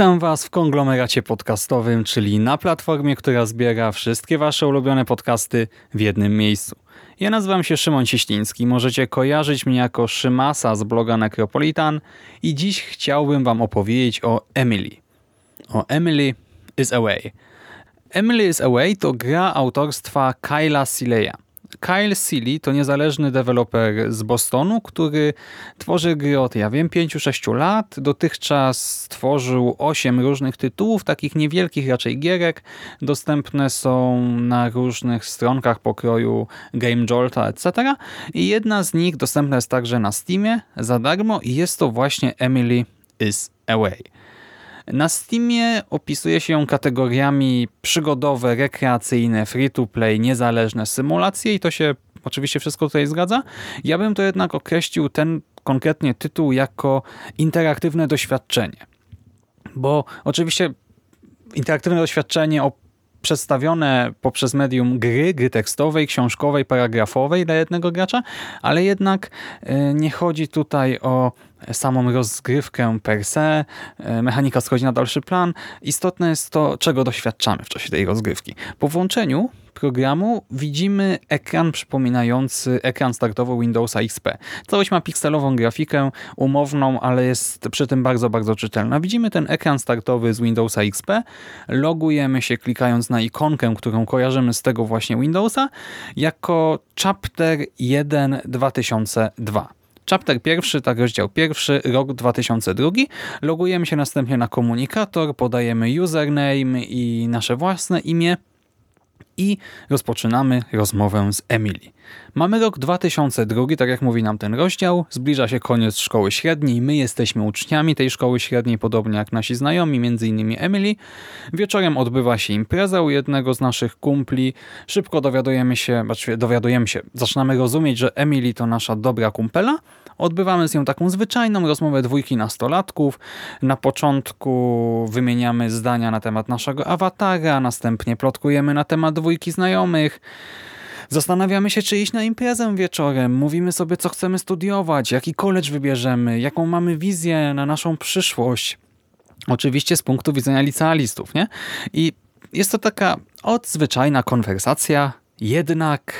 Witam Was w konglomeracie podcastowym, czyli na platformie, która zbiera wszystkie Wasze ulubione podcasty w jednym miejscu. Ja nazywam się Szymon Cieśliński, możecie kojarzyć mnie jako Szymasa z bloga Necropolitan i dziś chciałbym Wam opowiedzieć o Emily. O Emily is Away. Emily is Away to gra autorstwa Kyla Sileya. Kyle Seeley to niezależny deweloper z Bostonu, który tworzy gry od, ja wiem, 5-6 lat. Dotychczas stworzył 8 różnych tytułów, takich niewielkich raczej gierek. Dostępne są na różnych stronkach pokroju Game Jolta, etc. I jedna z nich dostępna jest także na Steamie za darmo i jest to właśnie Emily is Away. Na Steamie opisuje się ją kategoriami przygodowe, rekreacyjne, free-to-play, niezależne symulacje i to się oczywiście wszystko tutaj zgadza. Ja bym to jednak określił ten konkretnie tytuł jako interaktywne doświadczenie. Bo oczywiście interaktywne doświadczenie przedstawione poprzez medium gry, gry tekstowej, książkowej, paragrafowej dla jednego gracza, ale jednak e, nie chodzi tutaj o samą rozgrywkę per se, e, mechanika schodzi na dalszy plan. Istotne jest to, czego doświadczamy w czasie tej rozgrywki. Po włączeniu programu widzimy ekran przypominający ekran startowy Windowsa XP. Całość ma pikselową grafikę, umowną, ale jest przy tym bardzo, bardzo czytelna. Widzimy ten ekran startowy z Windowsa XP, logujemy się klikając na ikonkę, którą kojarzymy z tego właśnie Windowsa, jako Chapter 1 2002. Chapter pierwszy, tak rozdział pierwszy, rok 2002. Logujemy się następnie na komunikator, podajemy username i nasze własne imię i rozpoczynamy rozmowę z Emily. Mamy rok 2002, tak jak mówi nam ten rozdział, zbliża się koniec szkoły średniej, my jesteśmy uczniami tej szkoły średniej, podobnie jak nasi znajomi, innymi Emily. Wieczorem odbywa się impreza u jednego z naszych kumpli. Szybko dowiadujemy się, znaczy dowiadujemy się, zaczynamy rozumieć, że Emily to nasza dobra kumpela. Odbywamy z nią taką zwyczajną rozmowę dwójki nastolatków. Na początku wymieniamy zdania na temat naszego awatara, następnie plotkujemy na temat dwójki znajomych. Zastanawiamy się, czy iść na imprezę wieczorem. Mówimy sobie, co chcemy studiować, jaki college wybierzemy, jaką mamy wizję na naszą przyszłość. Oczywiście z punktu widzenia licealistów, nie? I jest to taka odzwyczajna konwersacja, jednak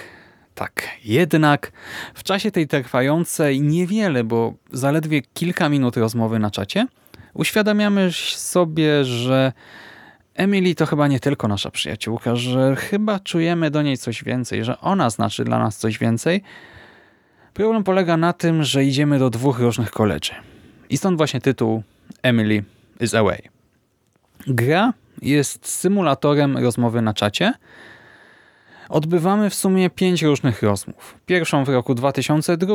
tak, jednak w czasie tej trwającej niewiele, bo zaledwie kilka minut rozmowy na czacie, uświadamiamy sobie, że Emily to chyba nie tylko nasza przyjaciółka, że chyba czujemy do niej coś więcej, że ona znaczy dla nas coś więcej. Problem polega na tym, że idziemy do dwóch różnych koleży. I stąd właśnie tytuł Emily is Away. Gra jest symulatorem rozmowy na czacie, Odbywamy w sumie pięć różnych rozmów. Pierwszą w roku 2002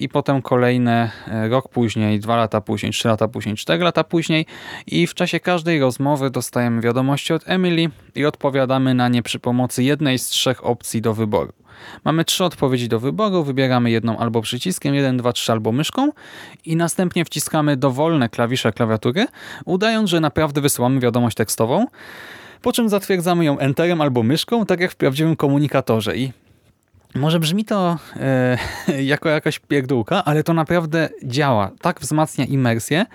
i potem kolejne e, rok później, dwa lata później, trzy lata później, cztery lata później i w czasie każdej rozmowy dostajemy wiadomości od Emily i odpowiadamy na nie przy pomocy jednej z trzech opcji do wyboru. Mamy trzy odpowiedzi do wyboru, wybieramy jedną albo przyciskiem, 1, 2, 3 albo myszką i następnie wciskamy dowolne klawisze klawiatury, udając, że naprawdę wysyłamy wiadomość tekstową po czym zatwierdzamy ją enterem albo myszką, tak jak w prawdziwym komunikatorze. I może brzmi to e, jako jakaś pierdółka, ale to naprawdę działa. Tak wzmacnia imersję,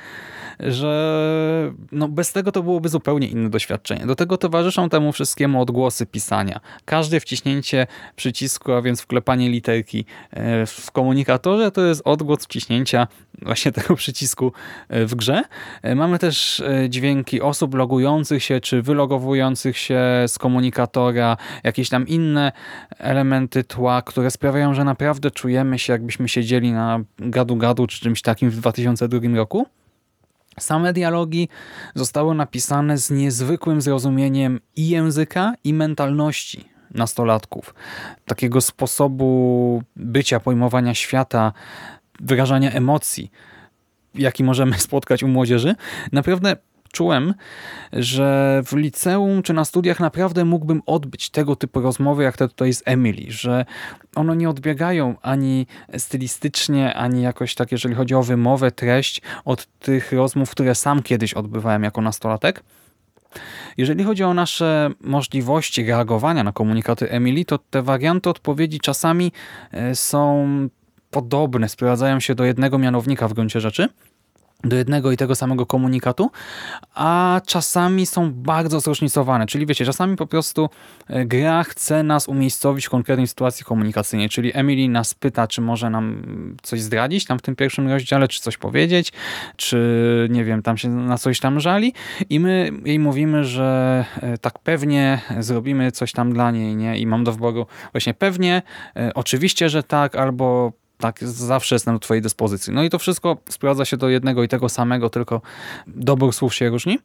że no bez tego to byłoby zupełnie inne doświadczenie. Do tego towarzyszą temu wszystkiemu odgłosy pisania. Każde wciśnięcie przycisku, a więc wklepanie literki e, w komunikatorze to jest odgłos wciśnięcia właśnie tego przycisku e, w grze. Mamy też dźwięki osób logujących się czy wylogowujących się z komunikatora, jakieś tam inne elementy tła, które sprawiają, że naprawdę czujemy się jakbyśmy siedzieli na gadu-gadu czy czymś takim w 2002 roku. Same dialogi zostały napisane z niezwykłym zrozumieniem i języka, i mentalności nastolatków. Takiego sposobu bycia, pojmowania świata, wyrażania emocji, jaki możemy spotkać u młodzieży. Naprawdę czułem, że w liceum czy na studiach naprawdę mógłbym odbyć tego typu rozmowy, jak te tutaj z Emily, że one nie odbiegają ani stylistycznie, ani jakoś tak, jeżeli chodzi o wymowę, treść, od tych rozmów, które sam kiedyś odbywałem jako nastolatek. Jeżeli chodzi o nasze możliwości reagowania na komunikaty Emily, to te warianty odpowiedzi czasami e, są podobne, sprowadzają się do jednego mianownika w gruncie rzeczy – do jednego i tego samego komunikatu, a czasami są bardzo zróżnicowane. Czyli wiecie, czasami po prostu e, gra chce nas umiejscowić w konkretnej sytuacji komunikacyjnej. Czyli Emily nas pyta, czy może nam coś zdradzić tam w tym pierwszym rozdziale, czy coś powiedzieć, czy nie wiem, tam się na coś tam żali i my jej mówimy, że e, tak pewnie zrobimy coś tam dla niej, nie? I mam do wyboru właśnie pewnie, e, oczywiście, że tak, albo tak, zawsze jestem do twojej dyspozycji. No i to wszystko sprowadza się do jednego i tego samego, tylko dobór słów się różni.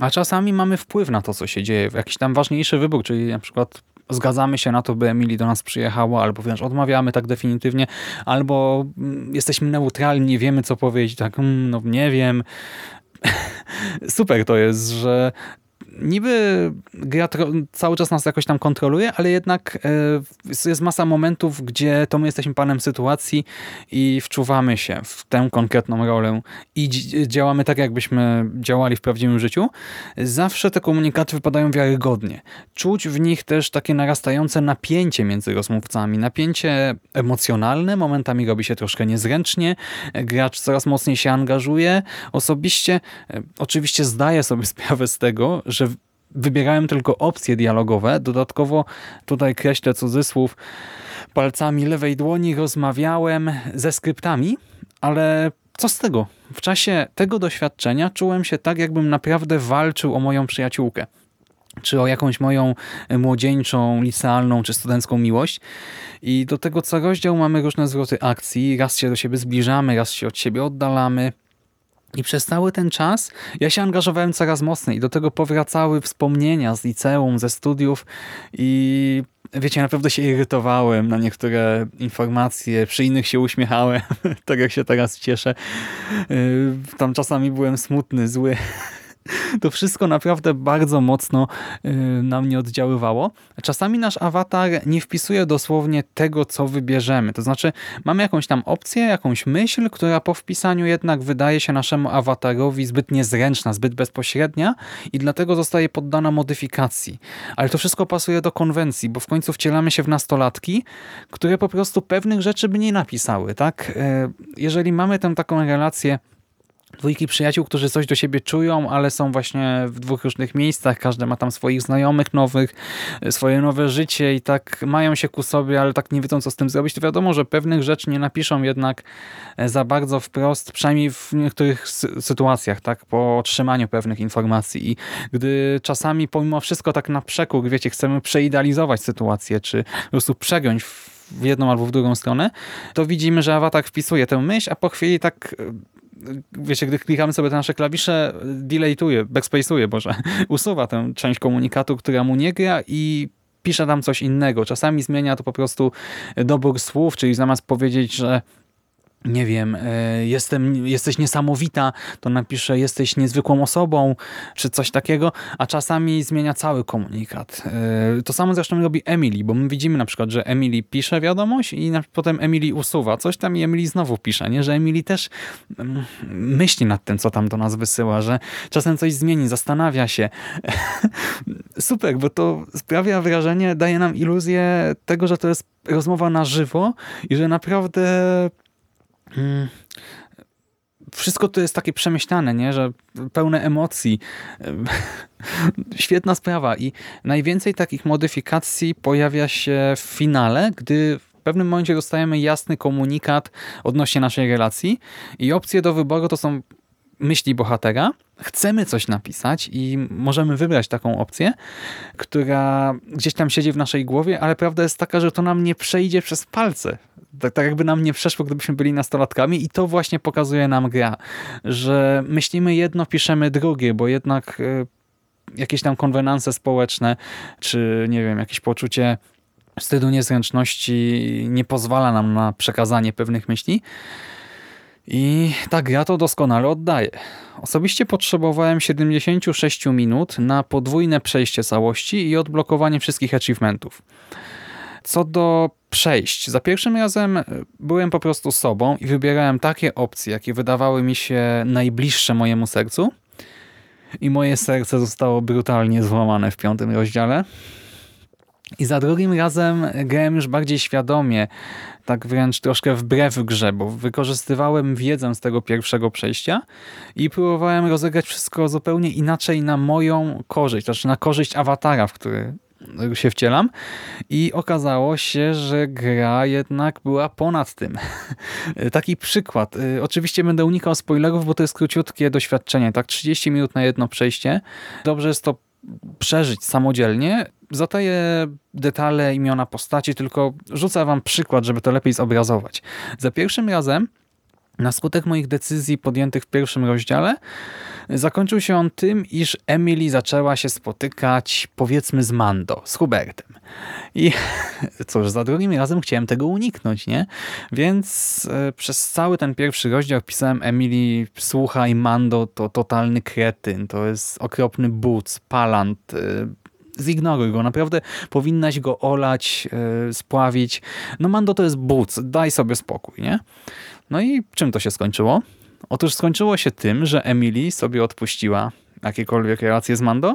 A czasami mamy wpływ na to, co się dzieje. Jakiś tam ważniejszy wybór, czyli na przykład zgadzamy się na to, by Emily do nas przyjechała, albo wręcz odmawiamy tak definitywnie, albo mm, jesteśmy neutralni, nie wiemy co powiedzieć, tak, mm, no nie wiem. Super to jest, że niby gra cały czas nas jakoś tam kontroluje, ale jednak e, jest masa momentów, gdzie to my jesteśmy panem sytuacji i wczuwamy się w tę konkretną rolę i działamy tak, jakbyśmy działali w prawdziwym życiu. Zawsze te komunikaty wypadają wiarygodnie. Czuć w nich też takie narastające napięcie między rozmówcami. Napięcie emocjonalne, momentami robi się troszkę niezręcznie, gracz coraz mocniej się angażuje. Osobiście e, oczywiście zdaję sobie sprawę z tego, że że wybierałem tylko opcje dialogowe. Dodatkowo tutaj kreślę cudzysłów palcami lewej dłoni rozmawiałem ze skryptami, ale co z tego? W czasie tego doświadczenia czułem się tak, jakbym naprawdę walczył o moją przyjaciółkę czy o jakąś moją młodzieńczą, licealną czy studencką miłość. I do tego co rozdział mamy różne zwroty akcji. Raz się do siebie zbliżamy, raz się od siebie oddalamy. I przez cały ten czas ja się angażowałem coraz mocniej. Do tego powracały wspomnienia z liceum, ze studiów i wiecie, naprawdę się irytowałem na niektóre informacje, przy innych się uśmiechałem, tak jak się teraz cieszę. Yy, tam czasami byłem smutny, zły. To wszystko naprawdę bardzo mocno y, na mnie oddziaływało. Czasami nasz awatar nie wpisuje dosłownie tego, co wybierzemy. To znaczy mamy jakąś tam opcję, jakąś myśl, która po wpisaniu jednak wydaje się naszemu awatarowi zbyt niezręczna, zbyt bezpośrednia i dlatego zostaje poddana modyfikacji. Ale to wszystko pasuje do konwencji, bo w końcu wcielamy się w nastolatki, które po prostu pewnych rzeczy by nie napisały. tak? Y, jeżeli mamy tę taką relację dwójki przyjaciół, którzy coś do siebie czują, ale są właśnie w dwóch różnych miejscach. Każdy ma tam swoich znajomych nowych, swoje nowe życie i tak mają się ku sobie, ale tak nie wiedzą, co z tym zrobić. To wiadomo, że pewnych rzeczy nie napiszą jednak e, za bardzo wprost, przynajmniej w niektórych sytuacjach, tak, po otrzymaniu pewnych informacji. I gdy czasami pomimo wszystko tak na przekór, wiecie, chcemy przeidealizować sytuację, czy po prostu przegiąć w jedną albo w drugą stronę, to widzimy, że awatar wpisuje tę myśl, a po chwili tak wiecie, gdy klikamy sobie te nasze klawisze, delaytuje, backspace'uje, Boże, usuwa tę część komunikatu, która mu nie gra i pisze tam coś innego. Czasami zmienia to po prostu dobór słów, czyli zamiast powiedzieć, że nie wiem, e, jestem, jesteś niesamowita, to napiszę jesteś niezwykłą osobą, czy coś takiego, a czasami zmienia cały komunikat. E, to samo zresztą robi Emily, bo my widzimy na przykład, że Emily pisze wiadomość i potem Emily usuwa coś tam i Emily znowu pisze, nie? że Emily też mm, myśli nad tym, co tam do nas wysyła, że czasem coś zmieni, zastanawia się. Super, bo to sprawia wrażenie, daje nam iluzję tego, że to jest rozmowa na żywo i że naprawdę. Wszystko to jest takie przemyślane, nie? że pełne emocji. Świetna sprawa i najwięcej takich modyfikacji pojawia się w finale, gdy w pewnym momencie dostajemy jasny komunikat odnośnie naszej relacji i opcje do wyboru to są myśli bohatera. Chcemy coś napisać i możemy wybrać taką opcję, która gdzieś tam siedzi w naszej głowie, ale prawda jest taka, że to nam nie przejdzie przez palce Tak, tak jakby nam nie przeszło, gdybyśmy byli nastolatkami i to właśnie pokazuje nam gra, że myślimy jedno, piszemy drugie, bo jednak y, jakieś tam konwenanse społeczne, czy nie wiem, jakieś poczucie wstydu, niezręczności nie pozwala nam na przekazanie pewnych myśli. I ta gra to doskonale oddaje. Osobiście potrzebowałem 76 minut na podwójne przejście całości i odblokowanie wszystkich achievementów. Co do przejść, za pierwszym razem byłem po prostu sobą i wybierałem takie opcje, jakie wydawały mi się najbliższe mojemu sercu. I moje serce zostało brutalnie złamane w piątym rozdziale. I za drugim razem grałem już bardziej świadomie, tak wręcz troszkę wbrew grze, bo wykorzystywałem wiedzę z tego pierwszego przejścia i próbowałem rozegrać wszystko zupełnie inaczej na moją korzyść, znaczy na korzyść awatara, w który się wcielam i okazało się, że gra jednak była ponad tym. Taki przykład. Y, oczywiście będę unikał spoilerów, bo to jest króciutkie doświadczenie, tak 30 minut na jedno przejście. Dobrze jest to przeżyć samodzielnie. Zataję detale, imiona postaci, tylko rzucę wam przykład, żeby to lepiej zobrazować. Za pierwszym razem, na skutek moich decyzji podjętych w pierwszym rozdziale, zakończył się on tym, iż Emily zaczęła się spotykać, powiedzmy, z Mando, z Hubertem. I cóż, za drugim razem chciałem tego uniknąć, nie? Więc e, przez cały ten pierwszy rozdział pisałem Emily, słuchaj, Mando to totalny kretyn, to jest okropny buc, palant, e, zignoruj go, naprawdę powinnaś go olać, e, spławić. No Mando to jest buc, daj sobie spokój, nie? No i czym to się skończyło? Otóż skończyło się tym, że Emily sobie odpuściła jakiekolwiek relacje z Mando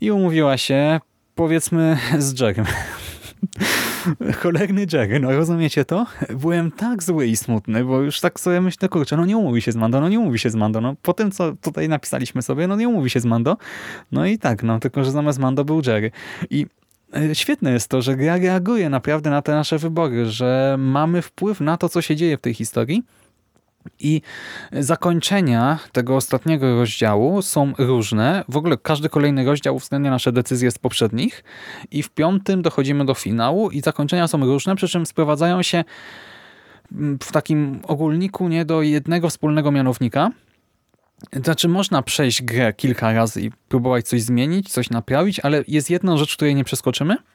i umówiła się, powiedzmy, z Jerem. Cholerny Jerry, no rozumiecie to? Byłem tak zły i smutny, bo już tak sobie myślę, kurczę, no nie umówi się z Mando, no nie umówi się z Mando, no po tym, co tutaj napisaliśmy sobie, no nie umówi się z Mando. No i tak, no tylko, że zamiast Mando był Jerry. I e, Świetne jest to, że gra reaguje naprawdę na te nasze wybory, że mamy wpływ na to, co się dzieje w tej historii i zakończenia tego ostatniego rozdziału są różne. W ogóle każdy kolejny rozdział uwzględnia nasze decyzje z poprzednich i w piątym dochodzimy do finału i zakończenia są różne, przy czym sprowadzają się w takim ogólniku nie do jednego wspólnego mianownika. Znaczy można przejść grę kilka razy i próbować coś zmienić, coś naprawić, ale jest jedna rzecz, której nie przeskoczymy –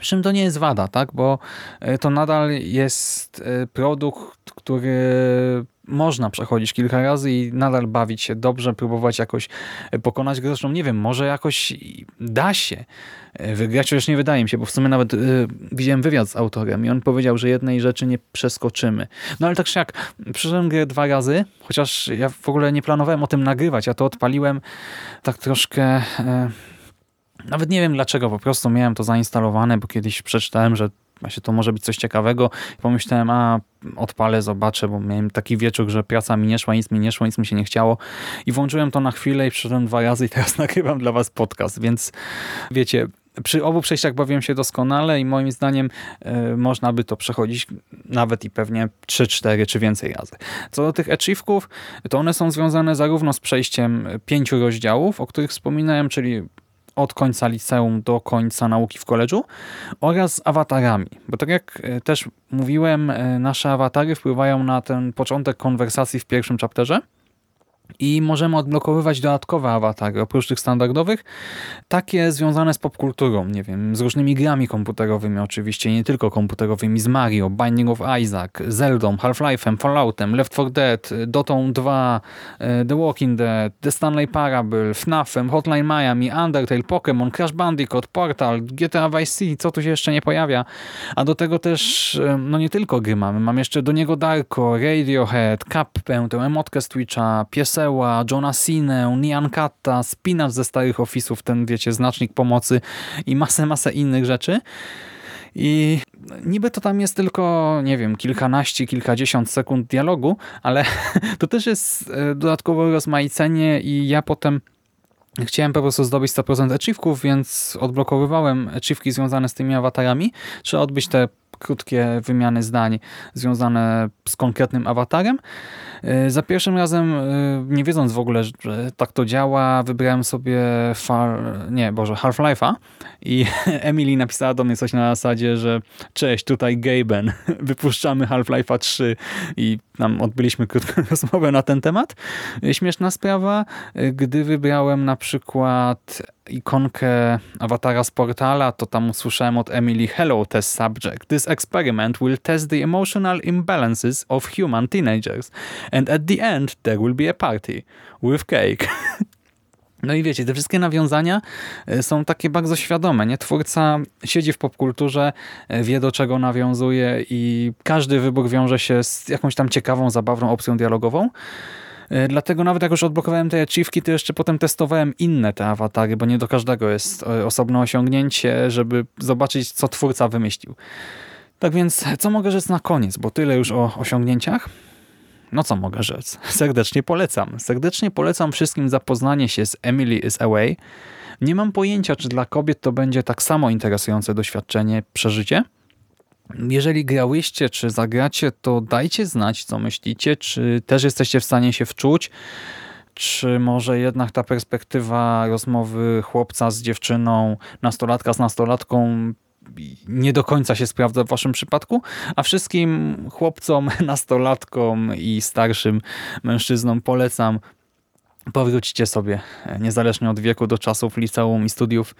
przy czym to nie jest wada, tak? bo e, to nadal jest e, produkt, który można przechodzić kilka razy i nadal bawić się dobrze, próbować jakoś e, pokonać go. Zresztą nie wiem, może jakoś da się wygrać, chociaż nie wydaje mi się, bo w sumie nawet yy, widziałem wywiad z autorem i on powiedział, że jednej rzeczy nie przeskoczymy. No ale tak czy jak, przeszedłem grę dwa razy, chociaż ja w ogóle nie planowałem o tym nagrywać, ja to odpaliłem tak troszkę... Yy, nawet nie wiem dlaczego, po prostu miałem to zainstalowane, bo kiedyś przeczytałem, że właśnie to może być coś ciekawego. Pomyślałem, a odpalę, zobaczę, bo miałem taki wieczór, że praca mi nie szła, nic mi nie szło, nic mi się nie chciało. I włączyłem to na chwilę i przyszedłem dwa razy i teraz nagrywam dla was podcast, więc wiecie, przy obu przejściach bawiłem się doskonale i moim zdaniem y, można by to przechodzić nawet i pewnie 3, 4 czy więcej razy. Co do tych achieveków, to one są związane zarówno z przejściem pięciu rozdziałów, o których wspominałem, czyli od końca liceum do końca nauki w koledżu oraz z awatarami. Bo tak jak e, też mówiłem, e, nasze awatary wpływają na ten początek konwersacji w pierwszym chapterze i możemy odblokowywać dodatkowe awatary, oprócz tych standardowych, takie związane z popkulturą, nie wiem, z różnymi grami komputerowymi oczywiście, nie tylko komputerowymi, z Mario, Binding of Isaac, Zeldą, Half-Life'em, Falloutem, Left 4 Dead, Dotą 2, e, The Walking Dead, The Stanley Parable, FNAFem, Hotline Miami, Undertale, Pokémon, Crash Bandicoot, Portal, GTA Vice City, co tu się jeszcze nie pojawia, a do tego też, e, no nie tylko gry mamy, mam jeszcze do niego Darko, Radiohead, Capę, tę emotkę z Twitcha, Pies Seła, Johna Sinę, Nian Katta, spinacz ze starych ofisów, ten wiecie, znacznik pomocy i masę, masę innych rzeczy. I niby to tam jest tylko, nie wiem, kilkanaście, kilkadziesiąt sekund dialogu, ale to też jest e, dodatkowe rozmaicenie i ja potem Chciałem po prostu zdobyć 100% achieveków, więc odblokowywałem achieveki związane z tymi awatarami. Trzeba odbyć te krótkie wymiany zdań związane z konkretnym awatarem. E, Za pierwszym razem, e, nie wiedząc w ogóle, że tak to działa, wybrałem sobie far, nie, Boże, Half-Life'a i Emily napisała do mnie coś na zasadzie, że cześć, tutaj Gaben, wypuszczamy Half-Life'a 3 i tam odbyliśmy krótką rozmowę na ten temat. E, Śmieszna sprawa, gdy wybrałem na przykład ikonkę awatara z portala, to tam usłyszałem od Emily Hello test subject. This experiment will test the emotional imbalances of human teenagers and at the end there will be a party with cake. No i wiecie, te wszystkie nawiązania e, są takie bardzo świadome. Nie? Twórca siedzi w popkulturze, e, wie do czego nawiązuje i każdy wybór wiąże się z jakąś tam ciekawą, zabawną opcją dialogową. E, Dlatego nawet jak już odblokowałem te achievki, to jeszcze potem testowałem inne te awatary, bo nie do każdego jest e, osobne osiągnięcie, żeby zobaczyć, co twórca wymyślił. Tak więc, co mogę rzec na koniec, bo tyle już o osiągnięciach. No co mogę rzec? Serdecznie polecam. Serdecznie polecam wszystkim zapoznanie się z Emily is Away. Nie mam pojęcia, czy dla kobiet to będzie tak samo interesujące doświadczenie, przeżycie. Jeżeli grałyście, czy zagracie, to dajcie znać, co myślicie, czy też jesteście w stanie się wczuć, czy może jednak ta perspektywa rozmowy chłopca z dziewczyną, nastolatka z nastolatką nie do końca się sprawdza w waszym przypadku, a wszystkim chłopcom, nastolatkom i starszym mężczyznom polecam powróćcie sobie, e, niezależnie od wieku, do czasów liceum i studiów.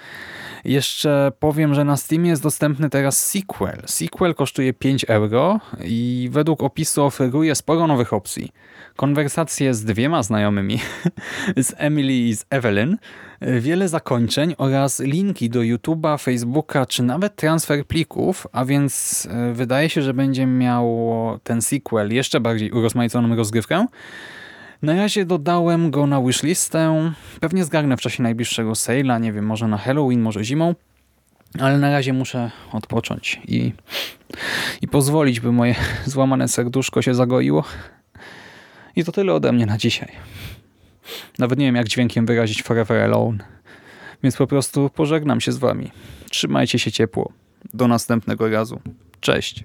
Jeszcze powiem, że na Steamie jest dostępny teraz sequel. Sequel kosztuje 5 euro i według opisu oferuje sporo nowych opcji. Konwersacje z dwiema znajomymi, z Emily i z Evelyn, wiele zakończeń oraz linki do YouTube'a, Facebooka czy nawet transfer plików, a więc e, wydaje się, że będzie miał ten sequel jeszcze bardziej urozmaiconą rozgrywkę. Na razie dodałem go na wishlistę. Pewnie zgarnę w czasie najbliższego sale'a, nie wiem, może na Halloween, może zimą. Ale na razie muszę odpocząć i, i pozwolić, by moje złamane serduszko się zagoiło. I to tyle ode mnie na dzisiaj. Nawet nie wiem, jak dźwiękiem wyrazić Forever Alone. Więc po prostu pożegnam się z wami. Trzymajcie się ciepło. Do następnego razu. Cześć.